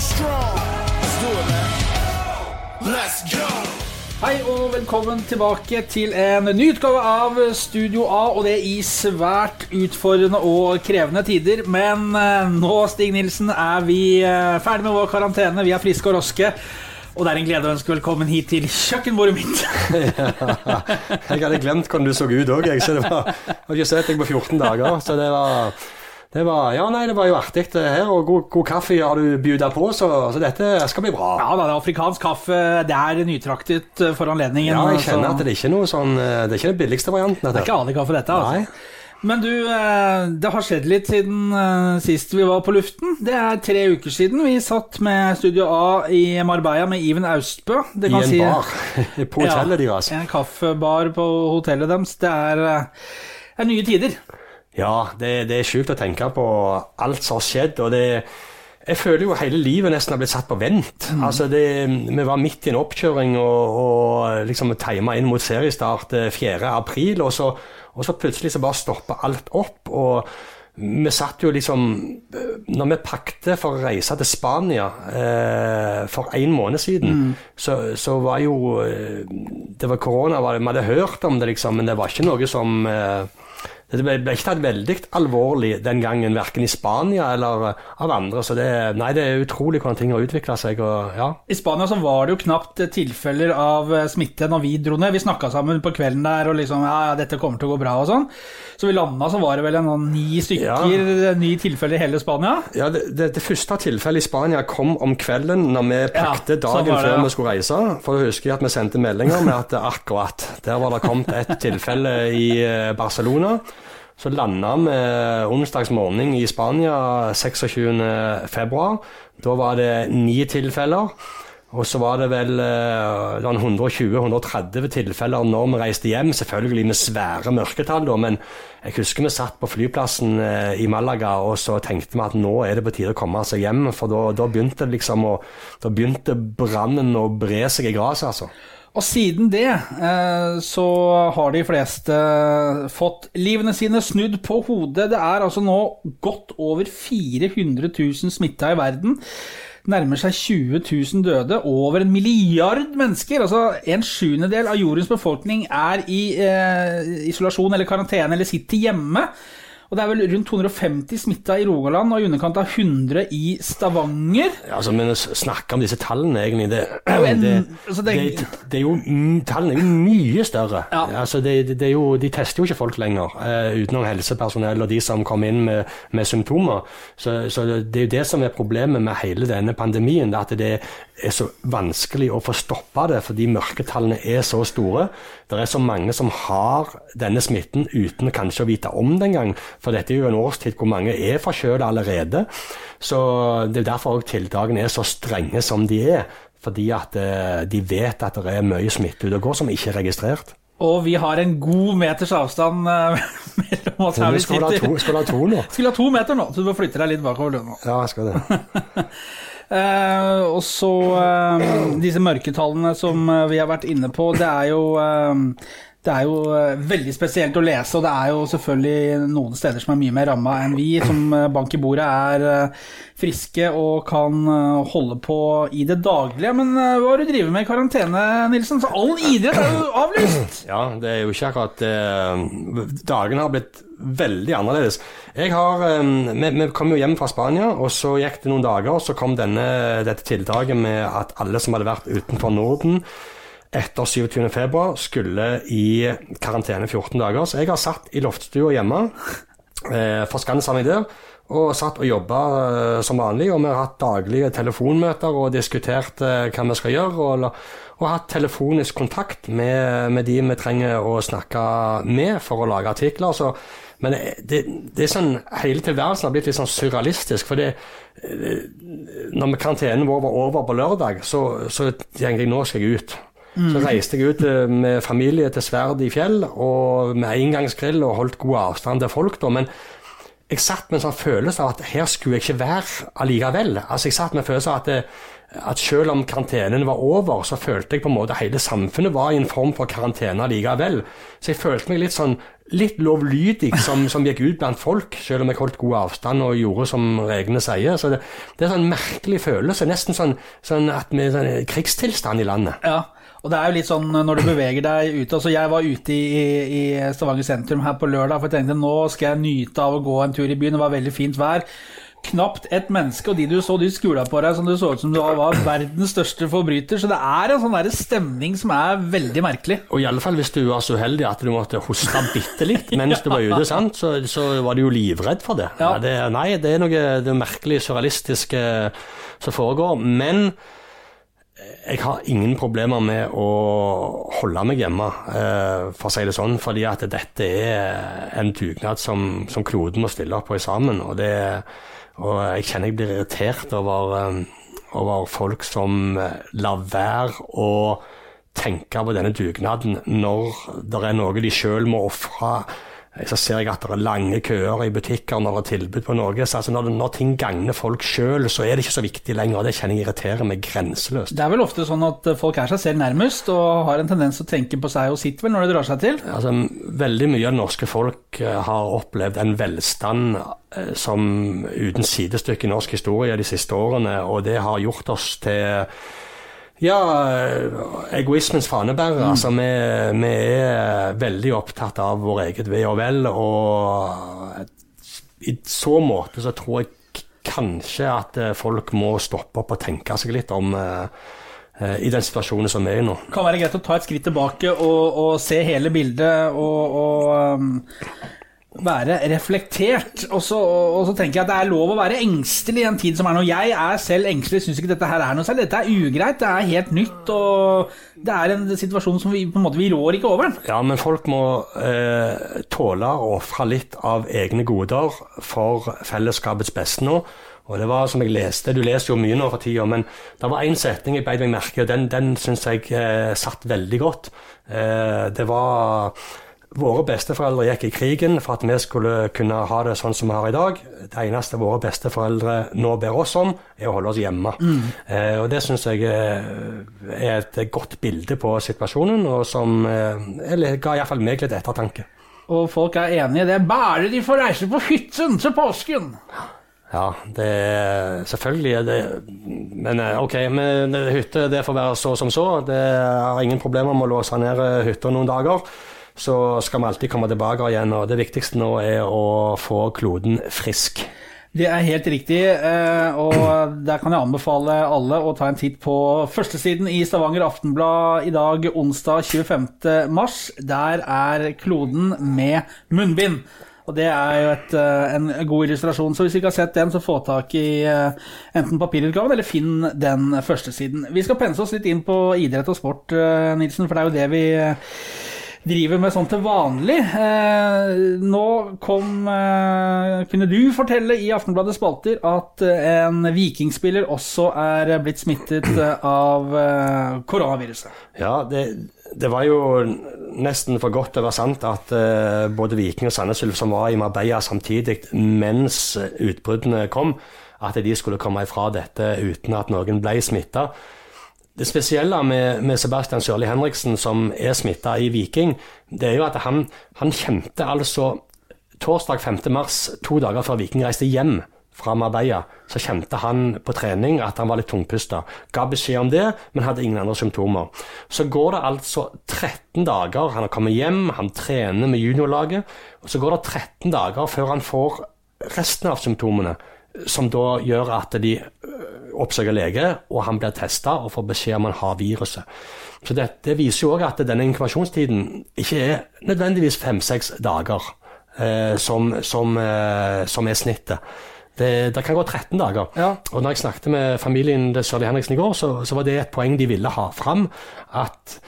strong. Let's do it, man. Let's go. Hei og velkommen tilbake til en ny utgave av Studio A, og det i svært utfordrende og krevende tider. Men eh, nå, Stig Nilsen, er vi eh, ferdig med vår karantene. Vi er friske og raske. Og det er en glede å ønske velkommen hit til kjøkkenbordet mitt. Jeg hadde glemt hvordan du så ut òg, jeg. Så det var, jeg har ikke sett deg på 14 dager. Så det var, det var Ja, nei, det var jo artig det her. Og god, god kaffe har du bjuda på, så, så dette skal bli bra. Ja da, det er afrikansk kaffe. Det er nytraktet eh, for anledningen. Ja, jeg kjenner så- at det er ikke noe sånn eh, Det er ikke den billigste varianten. Det er ikke Ali-kaffe, dette. altså. Nei. Men du, eh, det har skjedd litt siden sist vi var på luften. Det er tre uker siden vi satt med Studio A i Marbella med Iven Austbø. Det I en si- bar på hotellet ja, deres. En kaffebar på hotellet deres. Det er, er nye tider. Ja, det, det er sjukt å tenke på alt som har skjedd, og det jeg føler jo hele livet nesten har blitt satt på vent. Altså det, Vi var midt i en oppkjøring og, og liksom tima inn mot seriestart eh, 4. april, og så, og så plutselig så bare stoppa alt opp. og vi satt jo liksom eh, Når vi pakte for å reise til Spania eh, for en måned siden, så, så var jo eh, Det var korona, vi hadde hørt om det, liksom, men det var ikke noe som eh, det ble, ble ikke tatt veldig alvorlig den gangen, verken i Spania eller eh, av andre. Så det, nei, det er utrolig hvordan ting har utvikla seg. Og, ja. I Spania så var det jo knapt tilfeller av eh, smitte når vi dro ned. Vi snakka sammen på kvelden der og liksom ja, ja, dette kommer til å gå bra og sånn. Så vi landa, så var det vel en sånn ni stykker, ni tilfeller i hele Spania. Ja, det, det, det første tilfellet i Spania kom om kvelden når vi pakte ja, dagen det, før vi skulle reise. For da husker jeg at vi sendte meldinger med at akkurat der var det kommet et tilfelle i eh, Barcelona. Så landa vi onsdags morgen i Spania 26.2. Da var det ni tilfeller. Og så var det vel eh, 120-130 tilfeller når vi reiste hjem, selvfølgelig med svære mørketall, da, men jeg husker vi satt på flyplassen eh, i Malaga og så tenkte vi at nå er det på tide å komme seg hjem, for da, da begynte liksom begynte brannen å bre seg i gresset, altså. Og siden det eh, så har de fleste fått livene sine snudd på hodet. Det er altså nå godt over 400 000 smitta i verden. Nærmer seg 20 000 døde. Over en milliard mennesker, altså en sjuendedel av jordens befolkning, er i eh, isolasjon eller karantene eller sitter hjemme. Og det er vel rundt 250 smitta i Rogaland og i underkant av 100 i Stavanger. Ja, altså, men å snakke om disse tallene, egentlig det, en- det, altså, det, det- er jo Tallene er jo mye større. Ja. Altså, det, det er jo, de tester jo ikke folk lenger, uh, utenom helsepersonell og de som kommer inn med, med symptomer. Så, så det er jo det som er problemet med hele denne pandemien. At det er så vanskelig å få stoppa det fordi mørketallene er så store. Det er så mange som har denne smitten uten kanskje å vite om det engang. For dette er jo en årstid hvor mange er forkjøla allerede. Så det er derfor tiltakene er så strenge som de er. Fordi at eh, de vet at det er mye smitte ute og går som ikke er registrert. Og vi har en god meters avstand eh, mellom oss her vi sitter. Skulle ha to, skal ha to nå? Skulle ha to meter nå, så du må flytte deg litt bakover. du nå. Ja, jeg skal det. Eh, og så eh, disse mørketallene som eh, vi har vært inne på, det er jo eh, det er jo eh, veldig spesielt å lese, og det er jo selvfølgelig noen steder som er mye mer ramma enn vi, som eh, bank i bordet er eh, friske og kan holde på i det daglige. Men hva har du drevet med i karantene, Nilsen? Så all idrett er jo avlyst! Ja, det er jo ikke akkurat eh, Dagene har blitt veldig annerledes. Jeg har, vi, vi kom jo hjem fra Spania, og så gikk det noen dager, og så kom denne, dette tiltaket med at alle som hadde vært utenfor Norden etter 27. februar skulle i karantene 14 dager. Så jeg har satt i loftstua hjemme, eh, forskansa meg der, og satt og jobba eh, som vanlig. Og vi har hatt daglige telefonmøter og diskutert eh, hva vi skal gjøre. Og, og hatt telefonisk kontakt med, med de vi trenger å snakke med for å lage artikler. Så, men det, det, er sånn, hele tilværelsen har blitt litt sånn surrealistisk. for det eh, når karantenen vår var over på lørdag, så, så tenkte jeg nå skal jeg ut. Så reiste jeg ut eh, med familie til Sverd i fjell, og med engangsgrill og holdt god avstand til folk. da, Men jeg satt med en sånn følelse av at her skulle jeg ikke være allikevel. Altså Jeg satt med en følelse av at, det, at selv om karantenen var over, så følte jeg på en måte hele samfunnet var i en form for karantene allikevel. Så jeg følte meg litt sånn litt lovlydig som, som gikk ut blant folk, selv om jeg holdt god avstand og gjorde som reglene sier. Så det, det er en sånn merkelig følelse. Nesten sånn, sånn at vi sånn krigstilstand i landet. Ja, og det er jo litt sånn når du beveger deg ute altså Jeg var ute i, i Stavanger sentrum her på lørdag, for jeg tenkte nå skal jeg nyte av å gå en tur i byen. Det var veldig fint vær. Knapt et menneske, og de du så, de skula på deg som du så ut som du var verdens største forbryter. Så det er en sånn der stemning som er veldig merkelig. Og i alle fall hvis du var så uheldig at du måtte hoste bitte litt mens du var ute, sant? Så, så var du jo livredd for det. Ja. Det nei, det er noe det merkelig surrealistiske som foregår. Men jeg har ingen problemer med å holde meg hjemme, eh, for å si det sånn. Fordi at dette er en dugnad som, som kloden må stille opp på sammen. Og, det, og jeg kjenner jeg blir irritert over, eh, over folk som eh, lar være å tenke på denne dugnaden når det er noe de sjøl må ofre. Så ser jeg at det er lange køer i butikker når det er tilbud på noe. Så altså når, det, når ting gagner folk sjøl, så er det ikke så viktig lenger. Det kjenner jeg irriterer meg grenseløst. Det er vel ofte sånn at folk er seg selv nærmest, og har en tendens til å tenke på seg og sitt vel når det drar seg til. Altså, veldig mye av det norske folk eh, har opplevd en velstand eh, som uten sidestykke i norsk historie de siste årene, og det har gjort oss til ja, egoismens fanebærer. Altså, vi, vi er veldig opptatt av vår eget ve og vel, og i så måte så tror jeg kanskje at eh, folk må stoppe opp og tenke seg litt om eh, eh, i den situasjonen som vi er i nå. kan være greit å ta et skritt tilbake og, og se hele bildet og, og um, være reflektert. Og så, og så tenker jeg at det er lov å være engstelig i en tid som er nå. Jeg er selv engstelig, syns ikke dette her er noe særlig. Dette er ugreit, det er helt nytt, og det er en situasjon som vi på en måte vi rår ikke over. Ja, men folk må eh, tåle å ofre litt av egne goder for fellesskapets beste nå. Og det var som jeg leste, Du leser jo mye nå for tida, men det var én setning jeg beit meg merke i, og den, den syns jeg eh, satt veldig godt. Eh, det var Våre besteforeldre gikk i krigen for at vi skulle kunne ha det sånn som vi har i dag. Det eneste våre besteforeldre nå ber oss om, er å holde oss hjemme. Eh, og Det syns jeg eh, er et godt bilde på situasjonen, og som eh, ga iallfall meg litt ettertanke. Og folk er enig i det. Bare de får reise på hytten til påsken! Ja, det er selvfølgelig er det Men eh, ok, men hytte det får være så som så. Det er ingen problemer med å låse ned eh, hytta noen dager. Så skal vi alltid komme tilbake igjen, og det viktigste nå er å få kloden frisk. Det er helt riktig, eh, og der kan jeg anbefale alle å ta en titt på førstesiden i Stavanger Aftenblad i dag, onsdag 25. mars. Der er kloden med munnbind. Og Det er jo et, eh, en god illustrasjon, så hvis du ikke har sett den, så få tak i eh, enten papirutgaven eller finn den førstesiden. Vi skal pense oss litt inn på idrett og sport, Nilsen, for det er jo det vi driver med sånn til vanlig. Eh, nå kom eh, Kunne du fortelle i Aftenbladet spalter at eh, en vikingspiller også er blitt smittet av koronaviruset? Ja, det, det var jo nesten for godt til å være sant at både Viking og Sandnes Ulf som var i Marbella samtidig mens utbruddene kom, at de skulle komme ifra dette uten at noen ble smitta. Det spesielle med, med Sebastian Sørli Henriksen, som er smitta i Viking, det er jo at han, han kjente altså torsdag 5. mars, to dager før Viking reiste hjem fra Marbella, så kjente han på trening at han var litt tungpusta. Ga beskjed om det, men hadde ingen andre symptomer. Så går det altså 13 dager. Han har kommet hjem, han trener med juniorlaget. og Så går det 13 dager før han får resten av symptomene, som da gjør at de oppsøker lege, og han blir testa og får beskjed om han har viruset. Så det, det viser jo òg at denne inkubasjonstiden ikke er nødvendigvis fem-seks dager, eh, som, som, eh, som er snittet. Det, det kan gå 13 dager. Ja. Og når jeg snakket med familien til Sørli Henriksen i går, så, så var det et poeng de ville ha fram. At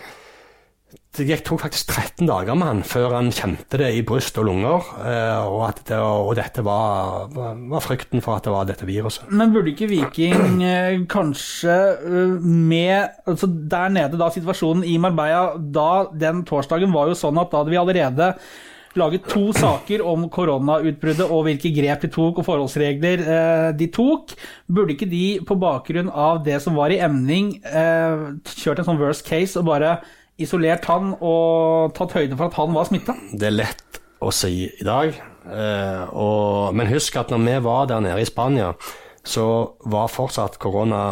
det gikk, tok faktisk 13 dager med han før han kjente det i bryst og lunger. Eh, og, det, og dette var, var, var frykten for at det var dette viruset. Men burde ikke Viking eh, kanskje eh, med altså Der nede, da situasjonen i Marbella da Den torsdagen var jo sånn at da hadde vi allerede laget to saker om koronautbruddet og hvilke grep de tok og forholdsregler eh, de tok. Burde ikke de på bakgrunn av det som var i emning, eh, kjørt en sånn worst case og bare isolert han og tatt høyde for at han var smitta? Det er lett å si i dag. Eh, og, men husk at når vi var der nede i Spania, så var fortsatt korona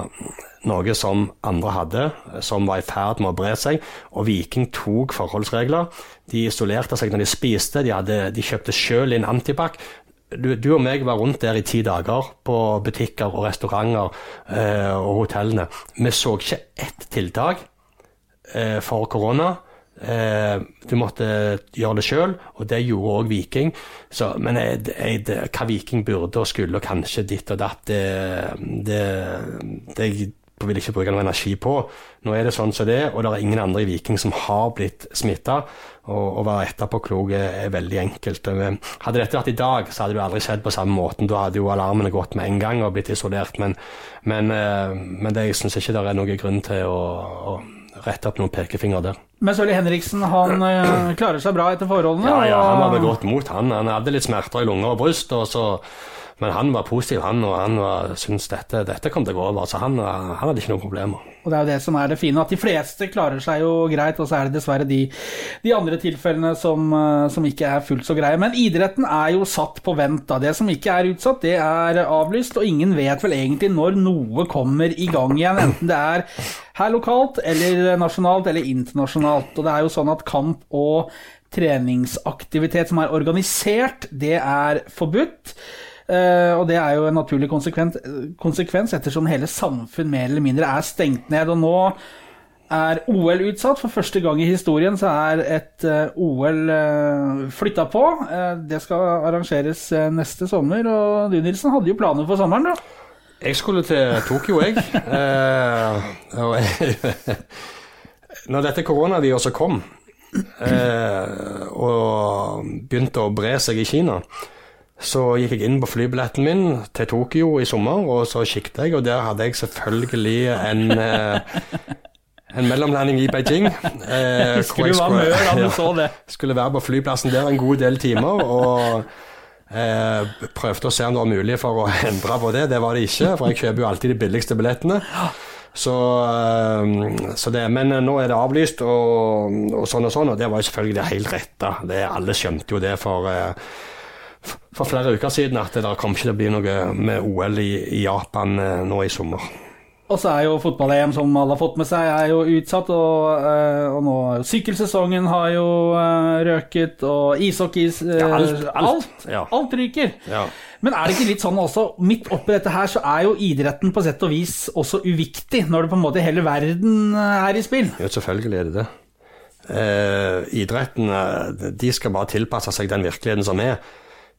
noe som andre hadde, som var i ferd med å bre seg. Og Viking tok forholdsregler. De isolerte seg når de spiste, de, hadde, de kjøpte sjøl inn antibac. Du, du, og meg var rundt der i ti dager på butikker og restauranter eh, og hotellene. Vi så ikke ett tiltak eh, for korona. Eh, du måtte gjøre det sjøl, og det gjorde òg Viking. Så, men jeg, jeg, det, hva Viking burde og skulle, og kanskje ditt og datt, det, det, det vil jeg ikke bruke noe energi på. Nå er det sånn som det og det er ingen andre i Viking som har blitt smitta. Å være etterpåklok er veldig enkelt. Hadde dette vært i dag, så hadde det aldri skjedd på samme måten. Da hadde jo alarmene gått med en gang og blitt isolert. Men, men, eh, men det, jeg syns ikke det er noen grunn til å, å rette opp noen pekefinger der. Men Sølje Henriksen han øh, klarer seg bra etter forholdene? Ja, ja han var godt mot. Han, han hadde litt smerter i lunger og bryst. og så men han var positiv, han, og han syntes dette, dette kom til å gå over. Så han, han, hadde ikke noen problemer. Og Det er jo det som er det fine, at de fleste klarer seg jo greit, og så er det dessverre de, de andre tilfellene som, eh, som, ikke er fullt så greie. Men idretten er jo satt på vent. da. Det som ikke er utsatt, det er avlyst, og ingen vet vel egentlig når noe kommer i gang igjen. Enten det er her lokalt, eller nasjonalt, eller internasjonalt. Og det er jo sånn at kamp og treningsaktivitet som er organisert, det er forbudt. Uh, og det er jo en naturlig konsekvens, konsekvens, ettersom hele samfunn mer eller mindre er stengt ned. Og nå er OL utsatt. For første gang i historien så er et uh, OL eh, flytta på. det skal arrangeres neste sommer, og du Nilsen hadde jo planer for sommeren, da? Jeg skulle til Tokyo, jeg. når dette koronaviruset kom og begynte å bre seg i Kina så gikk jeg inn på flybilletten min til Tokyo i sommer, og så kikket jeg, og der hadde jeg selvfølgelig en eh, en mellomlanding i Beijing. Eh, skulle være mør da du så det. Skulle være på flyplassen der en god del timer. og eh, prøvde å se om det var mulig for å endre på det. Det var det ikke, for jeg kjøper jo alltid de billigste billettene. Så, eh, så det, men nå er det avlyst, og, og, sånn og sånn, og det var jo selvfølgelig det helt rette. Det, alle skjønte jo det for eh, for flere uker siden at det kommer ikke til å bli noe med OL i, i Japan eh, nå i sommer. Og så er jo fotball-EM, som alle har fått med seg, er jo utsatt. Og, eh, og nå sykkelsesongen har jo eh, røket, og ishockey ja, alt, alt, ja. alt, ryker. Ja. Men er det ikke litt sånn også, midt oppi dette her, så er jo idretten på sett og vis også uviktig, når det på en måte hele verden er i spill? Jo, selvfølgelig er det det. Eh, idretten de skal bare tilpasse seg den virkeligheten som er.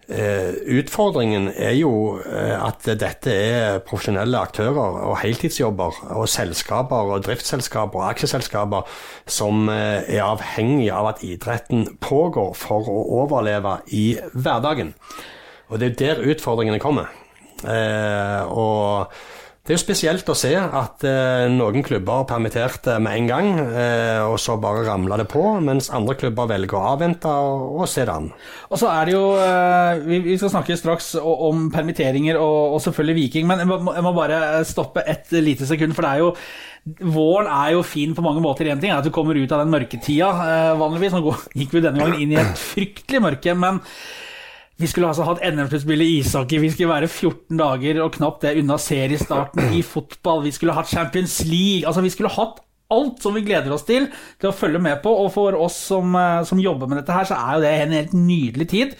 Eh, utfordringen er jo eh, at dette er profesjonelle aktører og heltidsjobber og selskaper og driftsselskaper og aksjeselskaper som eh, er avhengig av at idretten pågår for å overleve i hverdagen. Og det er der utfordringene kommer. og det er jo spesielt å se at eh, noen klubber permitterte med en gang, eh, og så bare ramla det på, mens andre klubber velger å avvente og, og se det an. Og så er det jo eh, vi, vi, skal snakke straks om permitteringer og, og selvfølgelig Viking, men jeg må, jeg må, bare stoppe et lite sekund, for det er jo Våren er jo fin på mange måter. Én ting er at du kommer ut av den mørketida, eh, vanligvis. Nå gikk vi denne gangen inn i et fryktelig mørke. men vi skulle altså hatt NM-sluttspill i ishockey, vi skulle være 14 dager og knapt det unna seriestarten i fotball. Vi skulle hatt Champions League. Altså, vi skulle hatt alt som vi gleder oss til til å følge med på. Og for oss som, eh, som jobber med dette her, så er jo det en helt nydelig tid.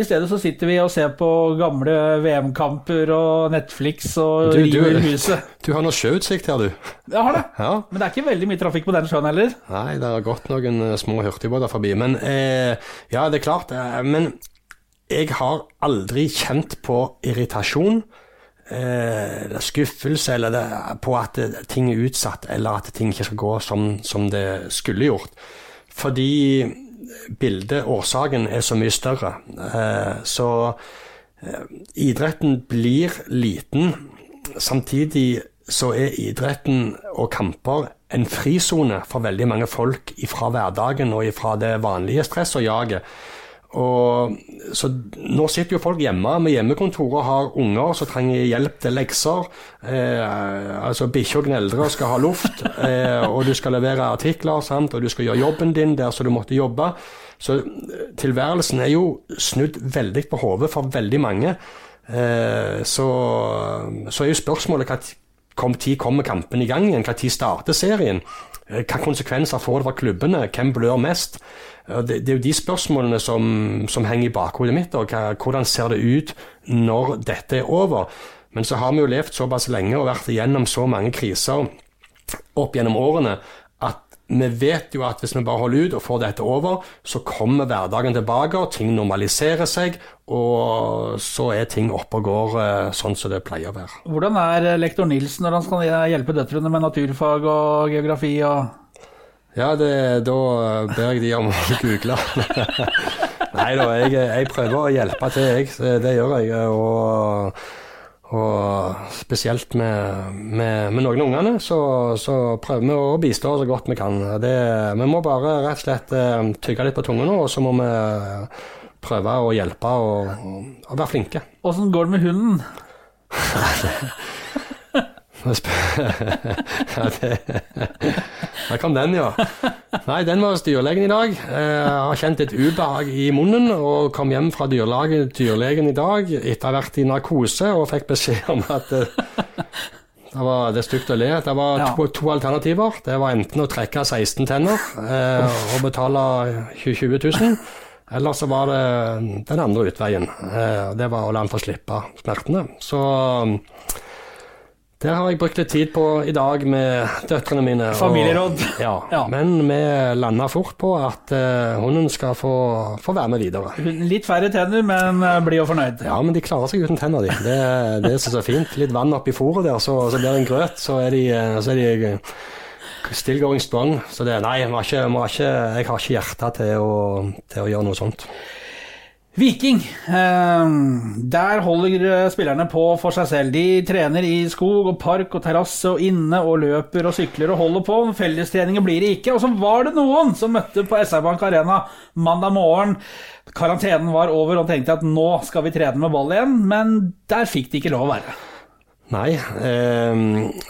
I stedet så sitter vi og ser på gamle VM-kamper og Netflix og du, i huset. Du har noe sjøutsikt her, du. Jeg har det. Ja. Men det er ikke veldig mye trafikk på den sjøen heller? Nei, det har gått noen eh, små hurtigbåter forbi. Men eh, ja, det er klart. Eh, men jeg har aldri kjent på irritasjon, eh, skuffelse eller det, på at ting er utsatt, eller at ting ikke skal gå som, som det skulle gjort. Fordi bildet, årsaken, er så mye større. Eh, så eh, idretten blir liten. Samtidig så er idretten og kamper en frisone for veldig mange folk ifra hverdagen og ifra det vanlige stresset og jaget. Og, så nå sitter jo folk hjemme med hjemmekontor og har unger som trenger hjelp til lekser. Eh, altså Bikkja og og skal ha luft, eh, og du skal levere artikler, sant? og du skal gjøre jobben din der som du måtte jobbe. Så eh, tilværelsen er jo snudd veldig på hodet for veldig mange. Eh, så, så er jo spørsmålet hva tid kommer kampen i gang igjen? Tid starter serien? Hvilke hva konsekvenser får det for klubbene? Hvem blør mest? Det, det, er jo de spørsmålene som, som henger i bakhodet mitt. Og hva, hvordan ser det ut når dette er over? Men så har vi jo levd såpass lenge og vært igjennom så mange kriser opp gjennom årene at vi vet jo at hvis vi bare holder ut og får dette over, så kommer hverdagen tilbake, og ting normaliserer seg, og så er ting oppe og går eh, sånn som det pleier å være. Hvordan er lektor Nilsen når han skal hjelpe døtrene med naturfag og geografi? og ja, det, da ber jeg de om å google. Nei da, jeg, jeg, prøver å hjelpe til, jeg. Det gjør jeg. Og, og spesielt med, med, med noen av ungene, så, så, prøver vi å bistå så godt vi kan. Det, vi må bare rett og slett eh, tygge litt på tunga nå, og så må vi prøve å hjelpe og, og være flinke. Åssen går det med hunden? ja, det, der kom den, ja. Nei, den var hos dyrlegen i dag. Jeg har kjent et ubehag i munnen og kom hjem fra dyrlaget, dyrlegen i dag etter å ha vært i narkose og fikk beskjed om at det, det var det er stygt å le. Det var to, to, alternativer. Det var enten å trekke 16 tenner eh, og betale 20 000. Eller så var det den andre utveien. Eh, det var å la han få slippe smertene. Så det har jeg brukt litt tid på i dag med døtrene mine. Familieråd. Ja, ja, Men vi landa fort på at uh, hunden skal få, få, være med videre. Litt færre tenner, men uh, blid og fornøyd. Ja, men de klarer seg uten tenner, de. Det, det er så fint. Litt vann oppi fôret der, så, så, blir det en grøt. Så er de, eh, så er de still going strong. Så det, nei, jeg har ikke, jeg har ikke hjerte til å, til å gjøre noe sånt. Viking. Ehm, der holder eh, spillerne på for seg selv. De trener i skog og park og terrasse og inne og løper og sykler og holder på. Fellestreninger blir det ikke. Og så var det noen som møtte på SR Bank Arena mandag morgen. Karantenen var over og tenkte at nå skal vi trene med ball igjen, men der fikk de ikke lov å være. Nei, eh,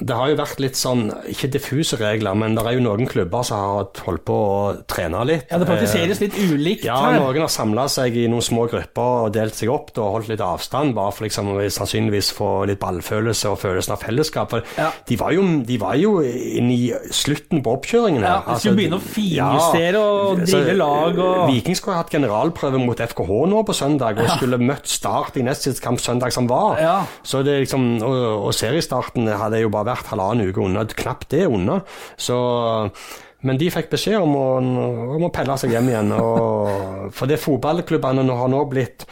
det har jo vært litt sånn, ikke diffuse regler, men det er jo noen klubber som har holdt på å trene litt. Ja, Det praktiseres litt ulikt ja, her. Ja, noen har samla seg i noen små grupper og delt seg opp og holdt litt avstand, bare for liksom sannsynligvis få litt ballfølelse og følelsen av fellesskap. For ja. de, var jo, de var jo inne i slutten på oppkjøringen her. Ja, de skulle altså, begynne å finjustere ja, og drille lag og Viking skulle ha hatt generalprøve mot FKH nå på søndag, og skulle møtt Start i neste kamp søndag som var. Så det liksom... Og, og seriestarten hadde jo bare vært halvannen uke unna, knapt det unna. Så men de fikk beskjed om å, om å pelle seg hjem igjen. Og, for det fotballklubbene har nå blitt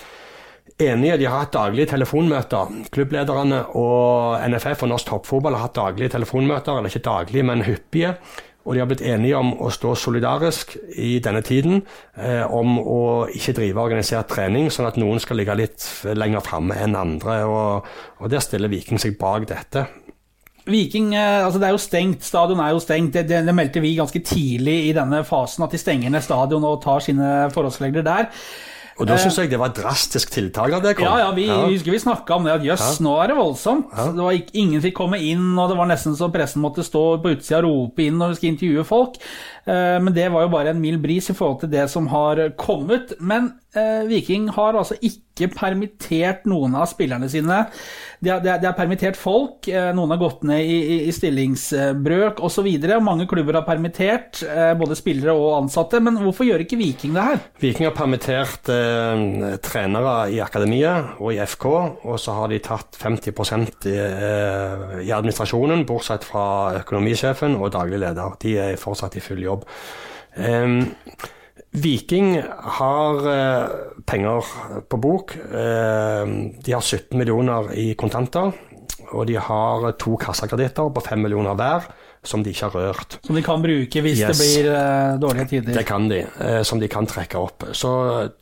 enige. De har hatt daglige telefonmøter. Klubblederne og NFF og Norsk Toppfotball har hatt daglige telefonmøter, eller ikke daglige, men hyppige. Og de har blitt enige om å stå solidarisk i denne tiden, eh, om å ikke drive organisert trening, sånn at noen skal ligge litt lenger framme enn andre. Og, og der stiller Viking seg bak dette. Viking, eh, altså det er jo stengt, Stadion er jo stengt. Det, det, det, meldte vi ganske tidlig i denne fasen, at de stenger ned stadion og tar sine forholdsregler der. Og da syns jeg det var et drastisk tiltak av det kom. Ja, ja, vi ja. husker vi snakka om det, at jøss, ja. nå er det voldsomt. Ja. Det var ikke, ingen fikk komme inn, og det var nesten så pressen måtte stå på utsida og rope inn når vi skulle intervjue folk. Eh, men det var jo bare en mild bris i forhold til det som har kommet. Men eh, Viking har altså ikke permittert noen av spillerne sine. De har, de de har permittert folk, eh, noen har gått ned i, i, i stillingsbrøk osv. Mange klubber har permittert, eh, både spillere og ansatte. Men hvorfor gjør ikke Viking det her? Viking har permittert eh, trenere i akademiet og i FK, og så har de tatt 50 i, eh, i administrasjonen, bortsett fra økonomisjefen og daglig leder. De er fortsatt i full jobb. Um, Viking har eh, penger på bok. Eh, de har 17 millioner i kontanter. Og de har to kassakreditter på 5 millioner hver, som de ikke har rørt. Som de kan bruke hvis yes. det blir eh, dårlige tider? Det kan de, eh, som de kan trekke opp. Så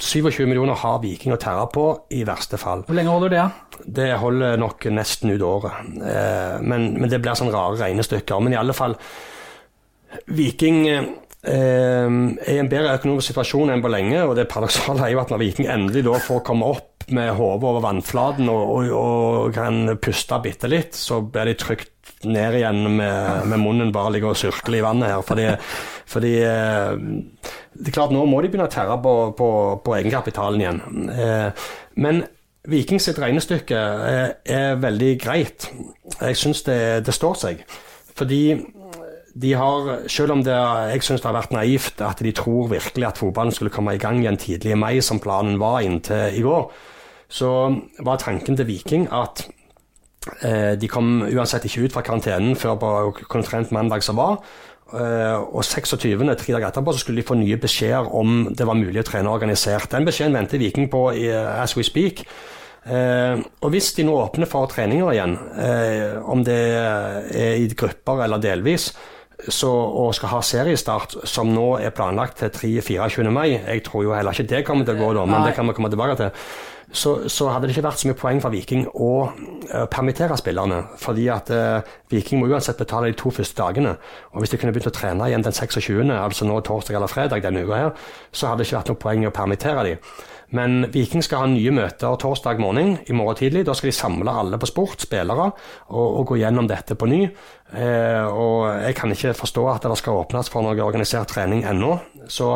27 millioner har Viking å tære på, i verste fall. Hvor lenge holder det? Det holder nok nesten ut året. Eh, men, men det blir sånn rare regnestykker. Men i alle fall Viking er i en bedre økonomisk situasjon enn på lenge. Og det paradoksale er jo at når Viking endelig da får komme opp med hodet over vannflaten og, og, og kan puste bitte litt, så blir de trygt ned igjen med, med munnen bare ligger og surkler i vannet her. Fordi, fordi eh, det er klart Nå må de begynne å terre på, på, på egenkapitalen igjen. Eh, men Viking sitt regnestykke er, er veldig greit. Jeg syns det, det, står seg. Fordi de har, selv om det, jeg syns det har vært naivt at de tror virkelig at fotballen skulle komme i gang igjen tidlig i mai, som planen var inntil i går, så var tanken til Viking at eh, de kom uansett ikke ut fra karantenen før på konferent mandag som var. Eh, og 26., tre dager etterpå, så skulle de få nye beskjeder om det var mulig å trene organisert. Den beskjeden venter Viking på i, as we speak. Eh, og hvis de nå åpner for treninger igjen, eh, om det er i grupper eller delvis, så, og skal ha seriestart, som nå er planlagt til 3-24. mai Jeg tror jo heller ikke det kommer til å gå, da, men det kan vi komme tilbake til så, så, hadde det ikke vært så mye poeng for Viking å uh, permittere spillerne. Fordi at uh, Viking må uansett betale de to første dagene. Og hvis de kunne begynt å trene igjen den 26., altså nå torsdag eller fredag denne uka her, så hadde det ikke vært noe poeng å permittere dem. Men Viking skal ha nye møter torsdag morgen i morgen tidlig. Da skal de samle alle på sport, spillere, og, og gå gjennom dette på ny. Eh, og jeg kan ikke forstå at det skal åpnes for noe organisert trening ennå. Så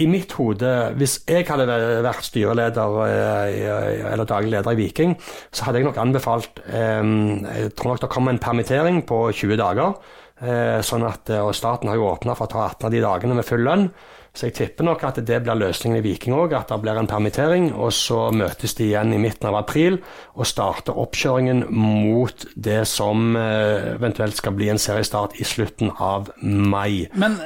i mitt hode, hvis jeg hadde vært styreleder eh, eller daglig leder i Viking, så hadde jeg nok anbefalt eh, Jeg tror nok det kommer en permittering på 20 dager. Eh, sånn at, og Staten har jo åpna for å ta 18 av de dagene med full lønn. Så jeg tipper nok at det blir løsningen i Viking òg, at det blir en permittering. Og så møtes de igjen i midten av april og starter oppkjøringen mot det som eventuelt skal bli en seriestart i slutten av mai. Men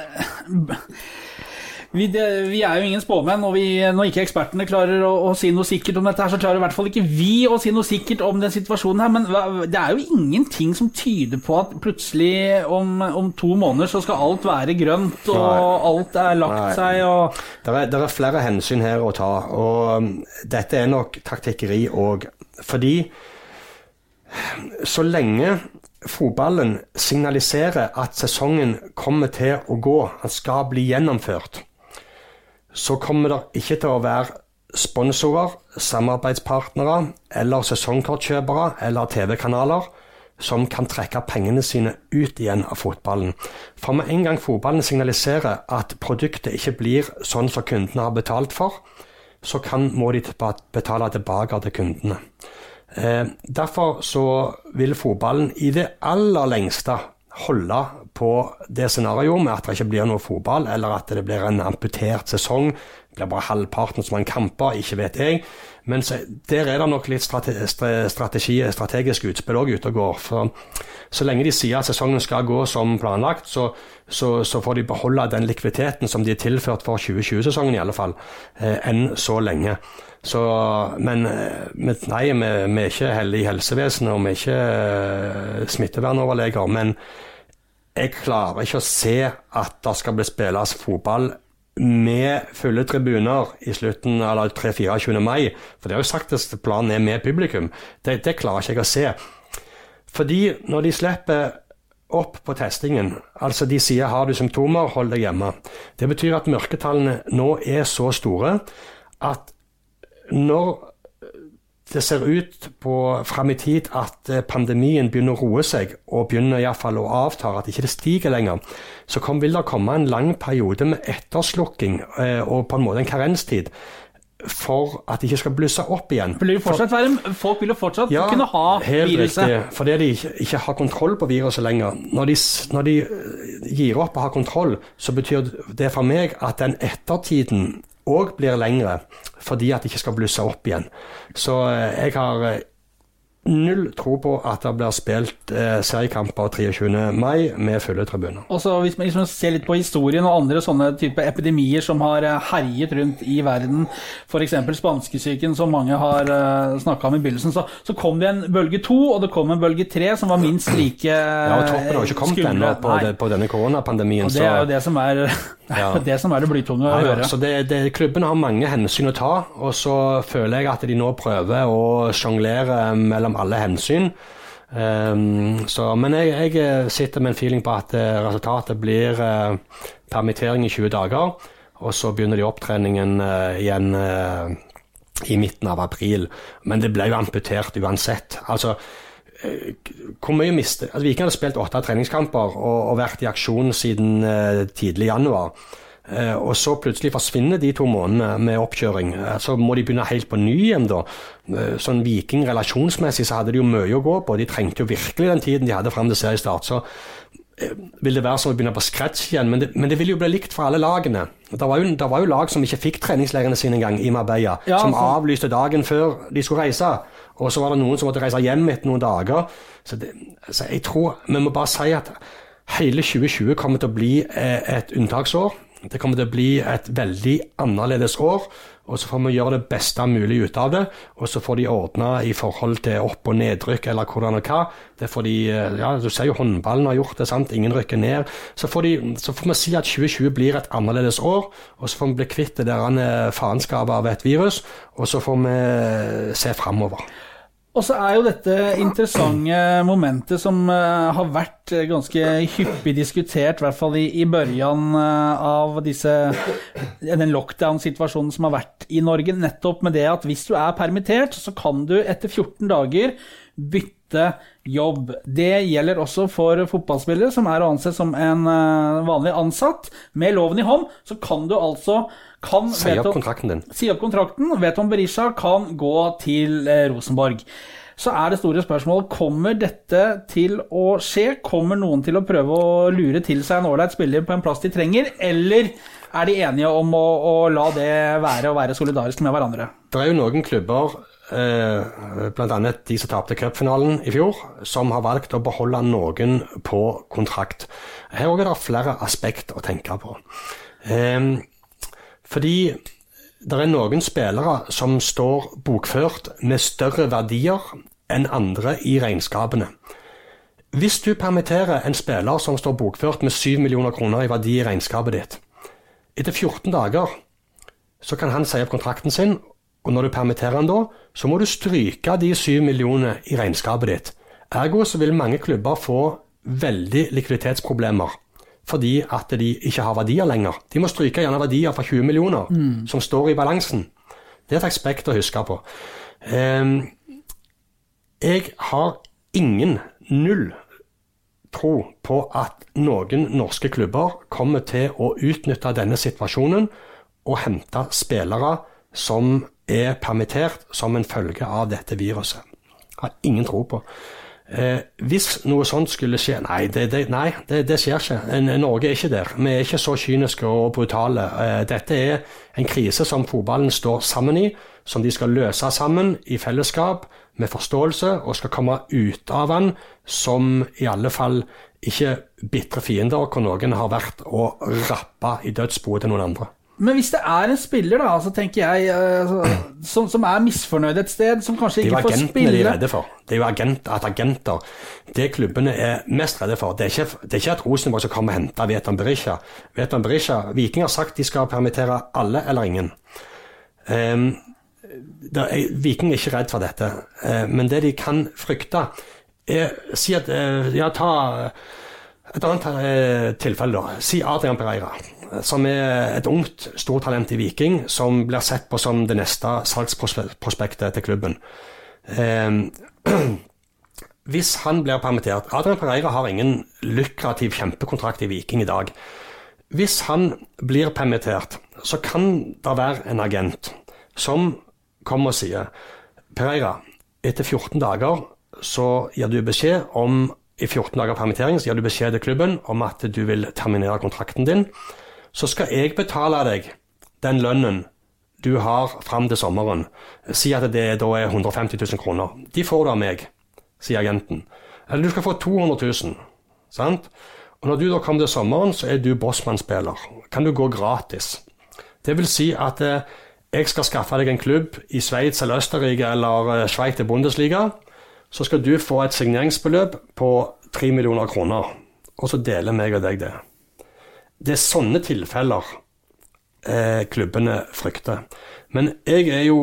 vi, det, vi, er jo ingen spåmenn, og vi, når ikke ekspertene klarer å, å, si noe sikkert om dette, her, så klarer i hvert fall ikke vi å si noe sikkert om den situasjonen her. Men det er jo ingenting som tyder på at plutselig om, om to måneder så skal alt være grønt, og Nei. alt er lagt Nei. seg. Og det er, er, flere hensyn her å ta, og um, dette er nok taktikkeri òg. Fordi så lenge fotballen signaliserer at sesongen kommer til å gå, at skal bli gjennomført, så kommer det ikke til å være sponsorer, samarbeidspartnere eller sesongkortkjøpere eller TV-kanaler som kan trekke pengene sine ut igjen av fotballen. For med en gang fotballen signaliserer at produktet ikke blir sånn som kundene har betalt for, så kan, må de betale tilbake til kundene. Eh, derfor så vil fotballen i det aller lengste holde på det scenarioet med at det ikke blir noe fotball, eller at det blir en amputert sesong. Det blir bare halvparten som man kamper, ikke vet jeg. Men der er det nok litt strategi, strategisk utspill òg ute og går. For så lenge de sier at sesongen skal gå som planlagt, så, så, så får de beholde den likviditeten som de er tilført for 2020-sesongen, i alle fall, eh, enn så lenge. Så, men nei, vi, vi er ikke heldige i helsevesenet, og vi er ikke uh, smittevernoverleger. Men jeg klarer ikke å se at det skal bli spilles fotball med fulle tribuner i slutten av 3-24. mai. For det har jo sagt at planen er med publikum. Det, det klarer ikke jeg å se. Fordi når de slipper opp på testingen, altså de sier har du symptomer, hold deg hjemme. Det betyr at mørketallene nå er så store at når det ser ut på fram i tid at eh, pandemien begynner å roe seg, og begynner iallfall å avta, at ikke det stiger lenger, så kom, vil det komme en lang periode med etterslukking eh, og på en måte en karenstid for at det ikke skal blusse opp igjen. Vil være, folk vil jo fortsatt ja, kunne ha helt viruset. Riktig, fordi de ikke, ikke, har kontroll på viruset lenger. Når de, når de gir opp å ha kontroll, så betyr det for meg at den ettertiden òg blir lengre, fordi at det ikke skal blusse opp igjen. Så eh, jeg har eh, null tro på at det blir spilt eh, seriekamper 23. mai med fulle tribuner. Og så Hvis man liksom ser litt på historien og andre sånne type epidemier som har eh, herjet rundt i verden, f.eks. spanskesyken som mange har eh, snakka om i begynnelsen, så, så, kom det en bølge to, og det kom en bølge tre som var minst like Ja, og toppen har ikke kommet ennå på, på, denne koronapandemien. Og det er jo det som er ja. det som er det blytunge å høre. Så det, det, Klubben har mange hensyn å ta, og så føler jeg at de nå prøver å sjonglere mellom alle hensyn. Um, så, men jeg, jeg, sitter med en feeling på at uh, resultatet blir uh, permittering i 20 dager, og så begynner de opptreningen uh, igjen i midten av april. Men det ble jo amputert uansett. Altså, hvor mye miste altså, Viking hadde spilt åtte treningskamper og, og, vært i aksjon siden tidlig januar. Eh, og så plutselig forsvinner de to månedene med oppkjøring. Eh, så må de begynne helt på ny igjen, da. Eh, sånn Viking relasjonsmessig så hadde de jo mye å gå på. De trengte jo virkelig den tiden de hadde fram til seriestart. Så vil det være som å begynne på scratch igjen, men det, men det vil jo bli likt for alle lagene. Det var jo, det var jo lag som ikke fikk treningsleirene sine engang i Marbella, ja, som altså. avlyste dagen før de skulle reise. Og så var det noen som måtte reise hjem etter noen dager. Så, det, så jeg tror vi må bare si at hele 2020 kommer til å bli et unntaksår. Det kommer til å bli et veldig annerledes år, og så får vi gjøre det beste mulig ut av det. Og så får de ordne i forhold til opp- og nedrykk eller hvordan og hva. Det får de, eh, ja, Du ser jo håndballen har gjort det, sant? ingen rykker ned. Så får, de, så får vi si at 2020 blir et annerledes år, og så får vi bli kvitt det der faenskapet av et virus, og så får vi se framover. Og så er jo dette interessante momentet som uh, har vært ganske hyppig diskutert, i hvert fall i, i børjan uh, av disse, den lockdown-situasjonen som har vært i Norge. Nettopp med det at hvis du er permittert, så kan du etter 14 dager bytte jobb. Det gjelder også for fotballspillere som er å anse som en uh, vanlig ansatt. Med loven i hånd så kan du altså kan, si opp kontrakten din. Si opp kontrakten. Veton Berisha kan gå til eh, Rosenborg. Så er det store spørsmålet kommer dette til å skje. Kommer noen til å prøve å lure til seg en ålreit spiller på en plass de trenger, eller er de enige om å, å la det være å være solidarisk med hverandre? Det er jo noen klubber eh, bl.a. de som tapte cupfinalen i fjor, som har valgt å beholde noen på kontrakt. Her er det flere aspekt å tenke på. Eh, fordi det er noen spillere som står bokført med større verdier enn andre i regnskapene. Hvis du permitterer en spiller som står bokført med 7 millioner kroner i verdi i regnskapet ditt, etter 14 dager så kan han si opp kontrakten sin, og når du permitterer han da, så må du stryke de 7 millionene i regnskapet ditt. Ergo så vil mange klubber få veldig likviditetsproblemer fordi at de ikke har verdier lenger. De må stryke gjerne verdier fra 20 millioner mm. som står i balansen. Det er et aspekt å huske på. Um, jeg har ingen, null, tro på at noen norske klubber kommer til å utnytte denne situasjonen og hente spillere som er permittert som en følge av dette viruset. Jeg har ingen tro på. Eh, hvis noe sånt skulle skje Nei, det, det, nei, det, det skjer ikke. Norge er ikke der. Vi er ikke så kyniske og brutale. Eh, dette er en krise som fotballen står sammen i, som de skal løse sammen i fellesskap, med forståelse, og skal komme ut av den som i alle fall ikke bitre fiender, hvor noen har vært og rappa i dødsboet til noen andre. Men hvis det er en spiller da, så tenker jeg, altså, som, som, er misfornøyd et sted, som kanskje ikke får spille Det er jo agentene de er redde for. Det er jo agent, at agenter Det klubbene er mest redde for, det er ikke, det er ikke at Rosenborg skal komme og hente Vietnam Berisha. Vietnam Berisha Viking har sagt de skal permittere alle eller ingen. Um, er, Viking er ikke redd for dette, uh, men det de kan frykte, er Si at uh, Ja, ta et annet tilfelle, da. Si Adrian Pereira som er et ungt stortalent i Viking, som blir sett på som det neste salgsprospektet til klubben. Eh, hvis han blir permittert Adrian Pereira har ingen lukrativ kjempekontrakt i Viking i dag. Hvis han blir permittert, så kan det være en agent som kommer og sier Pereira, etter 14 dager så gir du beskjed om i 14 dager permittering så gir du beskjed til klubben om at du vil terminere kontrakten din så skal jeg betale deg den lønnen du har fram til sommeren. Si at det da er 150 000 kroner. De får du av meg, sier agenten. Eller du skal få 200 000. Sant? Og når du da kommer til sommeren, så er du bossmannsspiller. Kan du gå gratis. Det vil si at eh, jeg skal skaffe deg en klubb i Sveits eller Østerrike eller eh, Sveits til Bundesliga. Så skal du få et signeringsbeløp på 3 millioner kroner. Og så deler meg og deg det. Det er sånne tilfeller eh, klubbene frykter. Men jeg er jo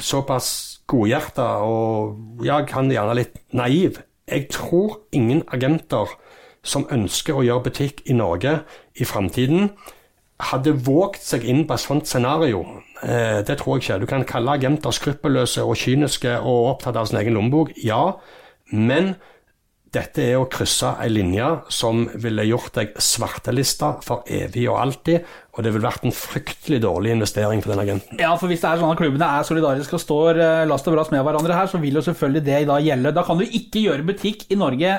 såpass godhjerta og ja, kan gjerne litt naiv. Jeg tror ingen agenter som ønsker å gjøre butikk i Norge i framtiden, hadde våget seg inn på et sånt scenario. Eh, det tror jeg ikke. Du kan kalle agenter skruppelløse og kyniske og opptatt av sin egen lommebok, ja. Men dette er å krysse ei linje som ville gjort deg svartelista for evig og alltid, og det ville vært en fryktelig dårlig investering for den agenten. Ja, for hvis det er sånn at klubbene er solidariske og står eh, last og brast med hverandre her, så vil jo selvfølgelig det da gjelde. Da kan du ikke gjøre butikk i Norge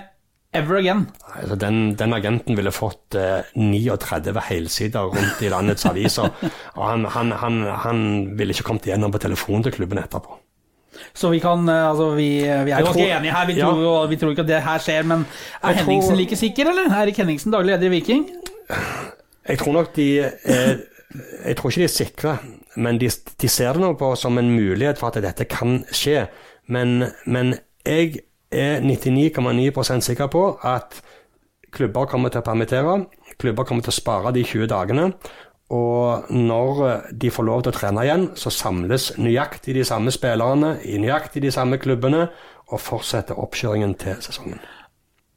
ever again. Altså, den, den agenten ville fått eh, 39 helsider rundt i landets aviser, og han, han, han, han ville ikke kommet igjennom på telefonen til klubben etterpå. Så vi kan, eh, altså vi, vi er Jeg ganske enige her. Vi tror, jo, vi tror ikke at det her skjer, men er Jeg tror- Henningsen like sikker, eller? Erik Henningsen, daglig leder i Viking? Jeg tror nok de er, Jeg tror ikke de er sikre, men de, de ser det nå på som en mulighet for at dette kan skje. Men, men jeg er 99,9% sikker på at klubber kommer til å permittere. Klubber kommer til å spare de 20 dagene. Og når de får lov til å trene igjen, så samles nøyaktig de samme spillerne i nøyaktig de samme klubbene og fortsetter oppkjøringen til sesongen.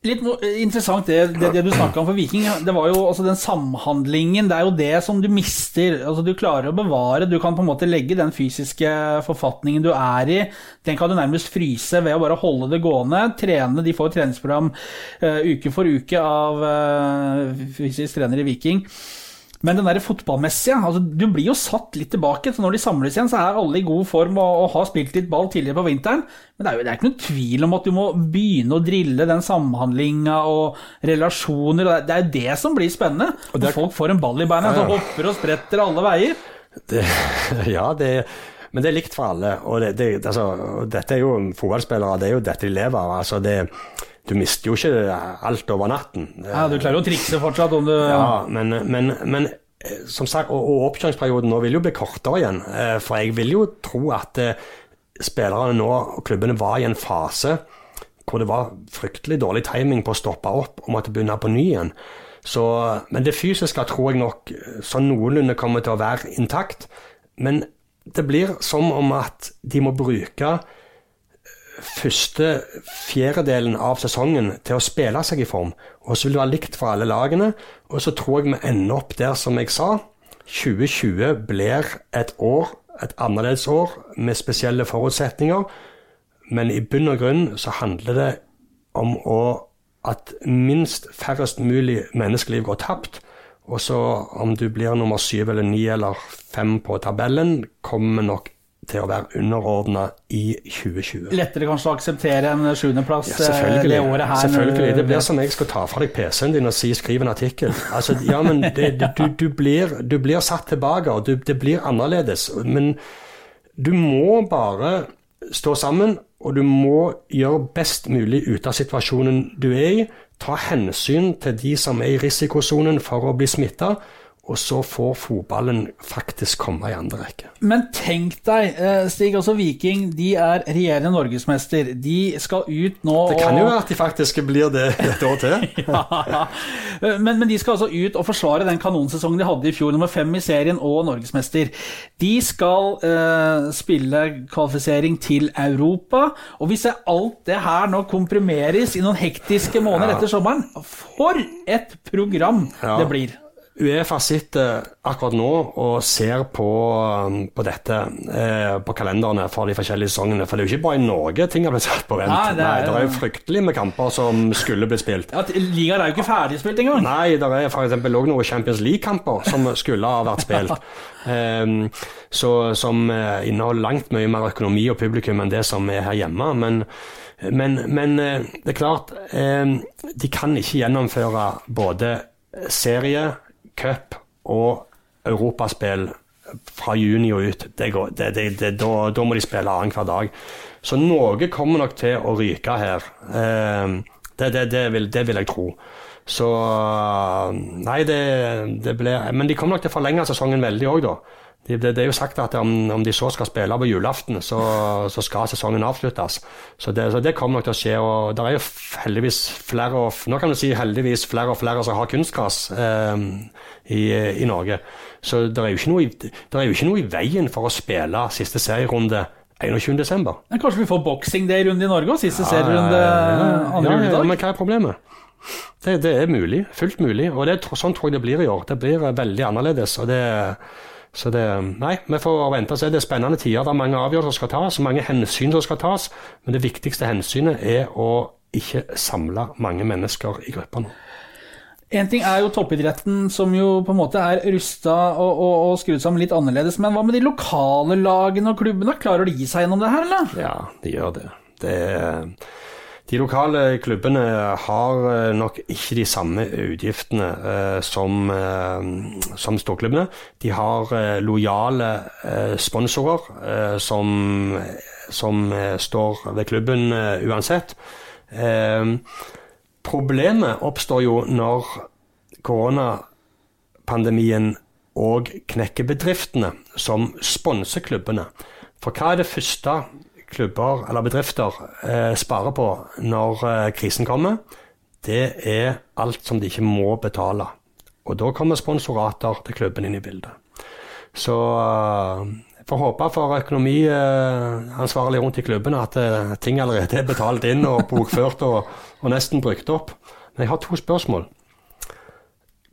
Litt interessant det, det, det du snakka om for Viking. Det var jo altså den samhandlingen. Det er jo det som du mister. Altså Du klarer å bevare. Du kan på en måte legge den fysiske forfatningen du er i. Den kan du nærmest fryse ved å bare holde det gående. Trene. De får treningsprogram uh, uke for uke av uh, fysisk trener i Viking. Men den der fotballmessige, altså du blir jo satt litt tilbake. så Når de samles igjen, så er alle i god form og, og har spilt litt ball tidligere på vinteren. Men det er jo det er ikke noen tvil om at du må begynne å drille den samhandlinga og relasjoner. og Det er jo det som blir spennende. Når er- folk får en ball i beina, så hopper og spretter alle veier. Det, ja, det, men det er likt for alle. Og det, det, altså, dette er jo fotballspillere, det er jo dette de lever av. Altså, det, du mister jo ikke alt over natten. Ja, Du klarer å trikse fortsatt om du Ja, men, men, men eh, som sagt, og, og oppkjøringsperioden nå vil jo bli kortere igjen. eh, For jeg vil jo tro at eh, spillerne nå, og klubbene, var i en fase hvor det var fryktelig dårlig timing på å stoppe opp og måtte begynne på ny igjen. Så, men det fysiske tror jeg nok sånn noenlunde kommer til å være intakt. Men det blir som om at de må bruke første fjerdedelen av sesongen til å spille seg i form. Og så vil det være likt for alle lagene. Og så tror jeg vi ender opp der som jeg sa. 2020 blir et år, et annerledes år, med spesielle forutsetninger. Men i bunn og grunn så handler det om å, at minst færrest mulig menneskeliv går tapt. Og så om du blir nummer syv eller ni eller fem på tabellen, kommer nok til å være underordna i 2020. Lettere kanskje å akseptere en sjuendeplass Ja, eh, det året her. selvfølgelig. Det blir som jeg skal ta fra deg PC-en din og si 'skriv en artikkel'. Altså, ja, men det, det, du, du, blir, du blir satt tilbake, og du, det blir annerledes. Men du må bare stå sammen, og du må gjøre best mulig ut av situasjonen du er i. Ta hensyn til de som er i risikosonen for å bli smitta, og så får fotballen faktisk komme i andre rekke. Men tenk deg, eh, Stig, altså Viking de er regjerende norgesmester. De skal ut nå Det kan jo være at de faktisk blir det et år til. ja. men, men de skal altså ut og forsvare den kanonsesongen de hadde i fjor, nummer fem i serien og norgesmester. De skal eh, spille kvalifisering til Europa, og hvis alt det her nå komprimeres i noen hektiske måneder Ja. etter sommeren For et program Ja. det blir! Uefa sitter akkurat nå og ser på, um, på dette eh, på kalenderne for de forskjellige sesongene. For det er jo ikke bare i Norge ting har blitt satt på vent. Nei, det er- det er jo fryktelig med kamper som skulle blitt spilt. Ja, Ligaen er jo ikke ferdigspilt engang. Nei, det er f.eks. òg noen Champions League-kamper som skulle ha vært spilt. Ehm, så, som eh, inneholder langt mye mer økonomi og publikum enn det som er her hjemme. Men, men, men eh, det er klart, eh, de kan ikke gjennomføre både serie, cup og europaspill fra juni og ut. Det går, det, det, da, da må de spille annenhver dag. Så noe kommer nok til å ryke her. Eh, vil, det vil jeg tro. Så Nei, det blir Men de kommer nok til å forlenge sesongen veldig òg, da. Det, det, det er jo sagt at om, om de så skal spille på julaften, så, så skal sesongen avsluttes. Så det, så det kommer nok til å skje. og Det er jo heldigvis flere og, Nå kan du si heldigvis flere og flere som har kunstgras eh, i, i Norge. Så det er, jo ikke noe, er jo ikke noe i veien for å spille siste serierunde 21. desember. Men kanskje vi får boksing det runde i Norge og siste Ja, serierunde ja, andre ja, ja, juledag? Men hva er problemet? Det, det er mulig. Fullt mulig. Og det, er- sånn tror jeg det blir i år. Det blir veldig annerledes. og det så det, nei, vi får vente og se. Det er spennende tider. Det er mange avgjørelser som skal tas, mange hensyn som skal tas. Men det viktigste hensynet er å ikke samle mange mennesker i grupper nå. En ting er jo toppidretten, som jo på en måte er rusta og, og, og skrudd sammen litt annerledes. Men hva med de lokale lagene og klubbene? Klarer de seg gjennom det her, eller? Ja, de gjør det. det er, de lokale klubbene har eh, nok ikke de samme utgiftene eh, som, eh, som storklubbene. De har eh, lojale eh, sponsorer eh, som, som står ved klubben uansett. Problemet oppstår jo når koronapandemien og knekker bedriftene som sponser klubbene. For hva er det første klubber eller bedrifter eh, sparer på når eh, krisen kommer? Det er alt som de ikke må betale. Og da kommer sponsorater til klubben inn i bildet. Så eh, jeg får håpe for økonomiansvarlig rundt i klubben at eh, ting allerede er betalt inn og bokført og, og nesten brukt opp. Men jeg har to spørsmål.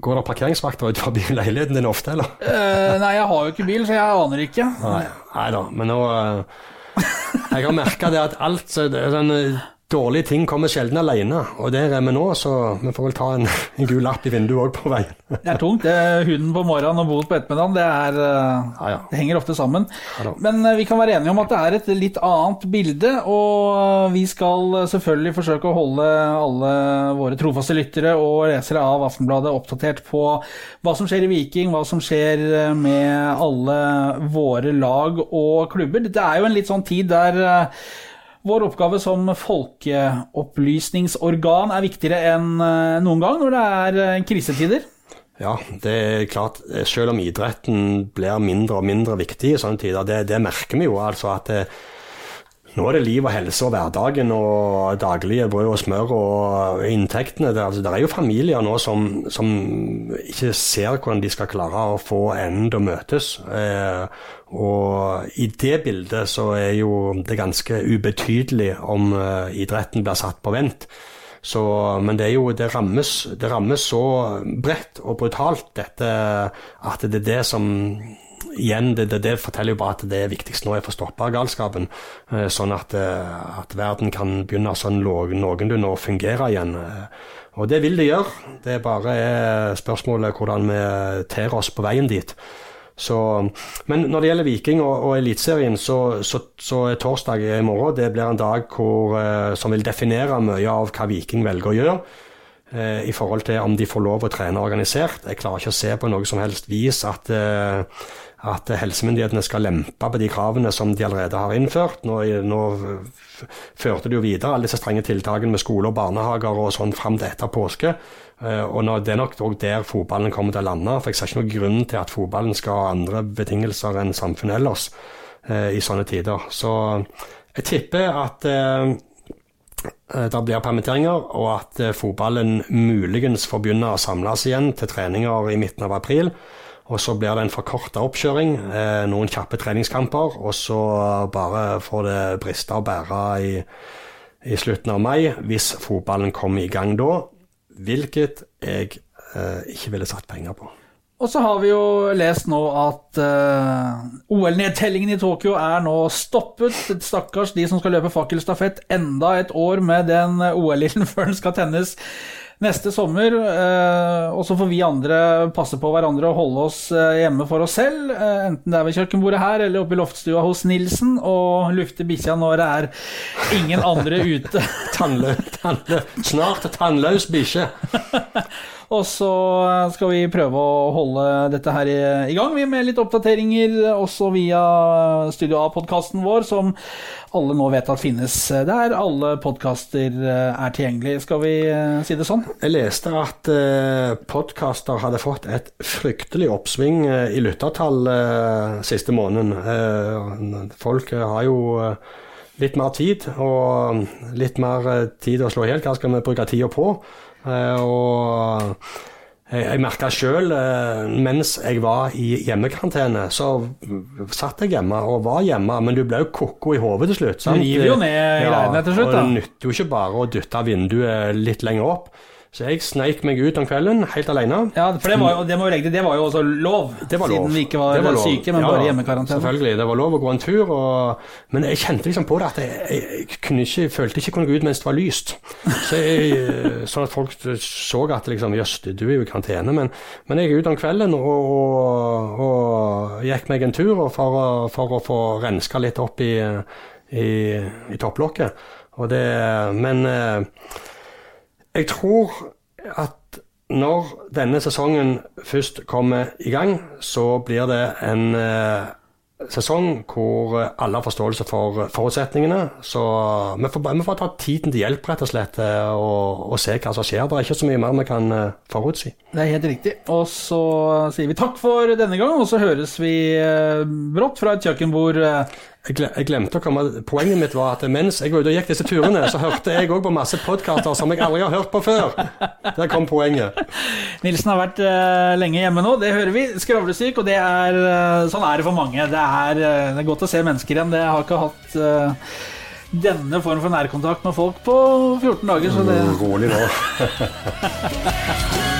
Går det parkeringsvakter ut forbi leiligheten din ofte, eller? Uh, nei, jeg har jo ikke bil, så jeg aner ikke. Nei, nei da, men nå eh, Jeg har merka det at alt så eh, Dårlige ting kommer sjelden alene, og der er vi nå, så vi får vel ta en, en gul lapp i vinduet òg på veien. Det er tungt. det er Hunden på morgenen og boet på ettermiddagen, det, er, eh, Ja, ja. det henger ofte sammen. Ja. Men eh, vi kan være enige om at det er et litt annet bilde, og vi skal selvfølgelig forsøke å holde alle våre trofaste lyttere og lesere av Aftenbladet oppdatert på hva som skjer i Viking, hva som skjer eh, med alle våre lag og klubber. Det er jo en litt sånn tid der eh, vår oppgave som folkeopplysningsorgan er viktigere enn eh, noen gang når det er eh, krisetider. Ja, det er klart. eh, Selv om idretten blir mindre og mindre viktig i sånne tider, det, det merker vi jo. altså at det, nå er det liv og helse og hverdagen og daglige brød og smør og inntektene. Det, altså, det er jo familier nå som, som ikke ser hvordan de skal klare å få enden til å møtes. Eh, og i det bildet så er jo det ganske ubetydelig om eh, idretten blir satt på vent. Så, men det, jo, det, rammes, det rammes så bredt og brutalt, dette, at det er det som Igjen, det, det, det forteller jo bare at det er viktigst nå er å få stoppa galskapen, eh, sånn at, eh, at verden kan begynne sånn noenlunde å fungere igjen. eh. Og det vil det gjøre. Det er bare spørsmålet hvordan vi ter oss på veien dit. Så, men når det gjelder Viking og, og Eliteserien, så, så, så er torsdag i morgen det blir en dag hvor, som vil definere mye av hva Viking velger å gjøre. I forhold til om de får lov å trene organisert. Jeg klarer ikke å se på noe som helst vis at, at helsemyndighetene skal lempe på de kravene som de allerede har innført. Nå, nå førte de jo videre alle disse strenge tiltakene med skole og barnehager og sånn fram til etter påske. Eh, Og Det er nok der fotballen kommer til å lande. for Jeg ser ikke noen grunn til at fotballen skal ha andre betingelser enn samfunnet ellers eh, i sånne tider. Så jeg tipper at eh, det blir permitteringer, og at fotballen muligens får begynne å samles igjen til treninger i midten av april. Og så blir det en forkorta oppkjøring, eh, noen kjappe treningskamper, og så bare får det briste og bære i, i slutten av mai, hvis fotballen kommer i gang da. Hvilket jeg eh, ikke ville satt penger på. Og så har vi jo lest nå at uh, OL-nedtellingen i Tokyo er nå stoppet. Stakkars de som skal løpe fakkelstafett enda et år med den OL-ilden før den skal tennes neste sommer. eh, og så får vi andre passe på hverandre og holde oss eh, hjemme for oss selv. eh, enten det er ved kjøkkenbordet her eller oppe i loftstua hos Nilsen, og lufte bikkja når det er ingen andre ute. Tannløs. tannlø, snart tannløs bikkje. Og så skal vi prøve å holde dette her i, i gang vi med litt oppdateringer også via Studio A-podkasten vår, som alle nå vet at finnes der alle podkaster er tilgjengelig. Skal vi eh, si det sånn? Jeg leste at eh, podkaster hadde fått et fryktelig oppsving eh, i lyttertall eh, siste måneden. Eh, folk eh, har jo eh, litt mer tid, og litt mer eh, tid å slå i hjel. Hva skal vi bruke tida på? Eh, og jeg, jeg merka sjøl, mens jeg var i hjemmekarantene, så satt jeg hjemme og var hjemme, men du ble jo ko-ko i hodet til slutt. Du river jo ned greiene til slutt, da. Og det nytter jo ikke bare å dytte vinduet litt lenger opp. Så jeg sneik meg ut om kvelden helt alene. Ja, for det var jo, det må vi legge til, det var jo også lov, Det var lov. siden vi ikke var, var syke, men Ja, bare hjemmekarantene. Selvfølgelig, det var lov å gå en tur, og, men jeg kjente liksom på det at jeg, jeg, jeg kunne ikke, følte ikke jeg kunne gå ut mens det var lyst. Så jeg, sånn at folk så at liksom, jøss, du er jo i karantene. Men, men jeg gikk ut om kvelden og, og, og gikk meg en tur for, for å få renska litt opp i, i, i topplokket. Og det, men eh, jeg tror at når denne sesongen først kommer i gang, så blir det en eh, sesong hvor alle har forståelse for forutsetningene. Så vi får, vi får ta tiden til hjelp, rett og slett, eh, og, og se hva som skjer. Det er ikke så mye mer vi kan eh, forutsi. Det er helt riktig. Og så sier vi takk for denne gang, og så høres vi eh, brått fra et kjøkkenbord. Jeg, gle- jeg glemte å komme Poenget mitt var at mens jeg var ute og gikk disse turene, så hørte jeg òg på masse podkaster som jeg aldri har hørt på før. Der kom poenget. Nilsen har vært uh, lenge hjemme nå, det hører vi. Skravlesyk, og det er uh, sånn er det for mange. Det er, uh, det er godt å se mennesker igjen. Det har ikke hatt denne form for nærkontakt med folk på 14 dager, så det Rolig nå.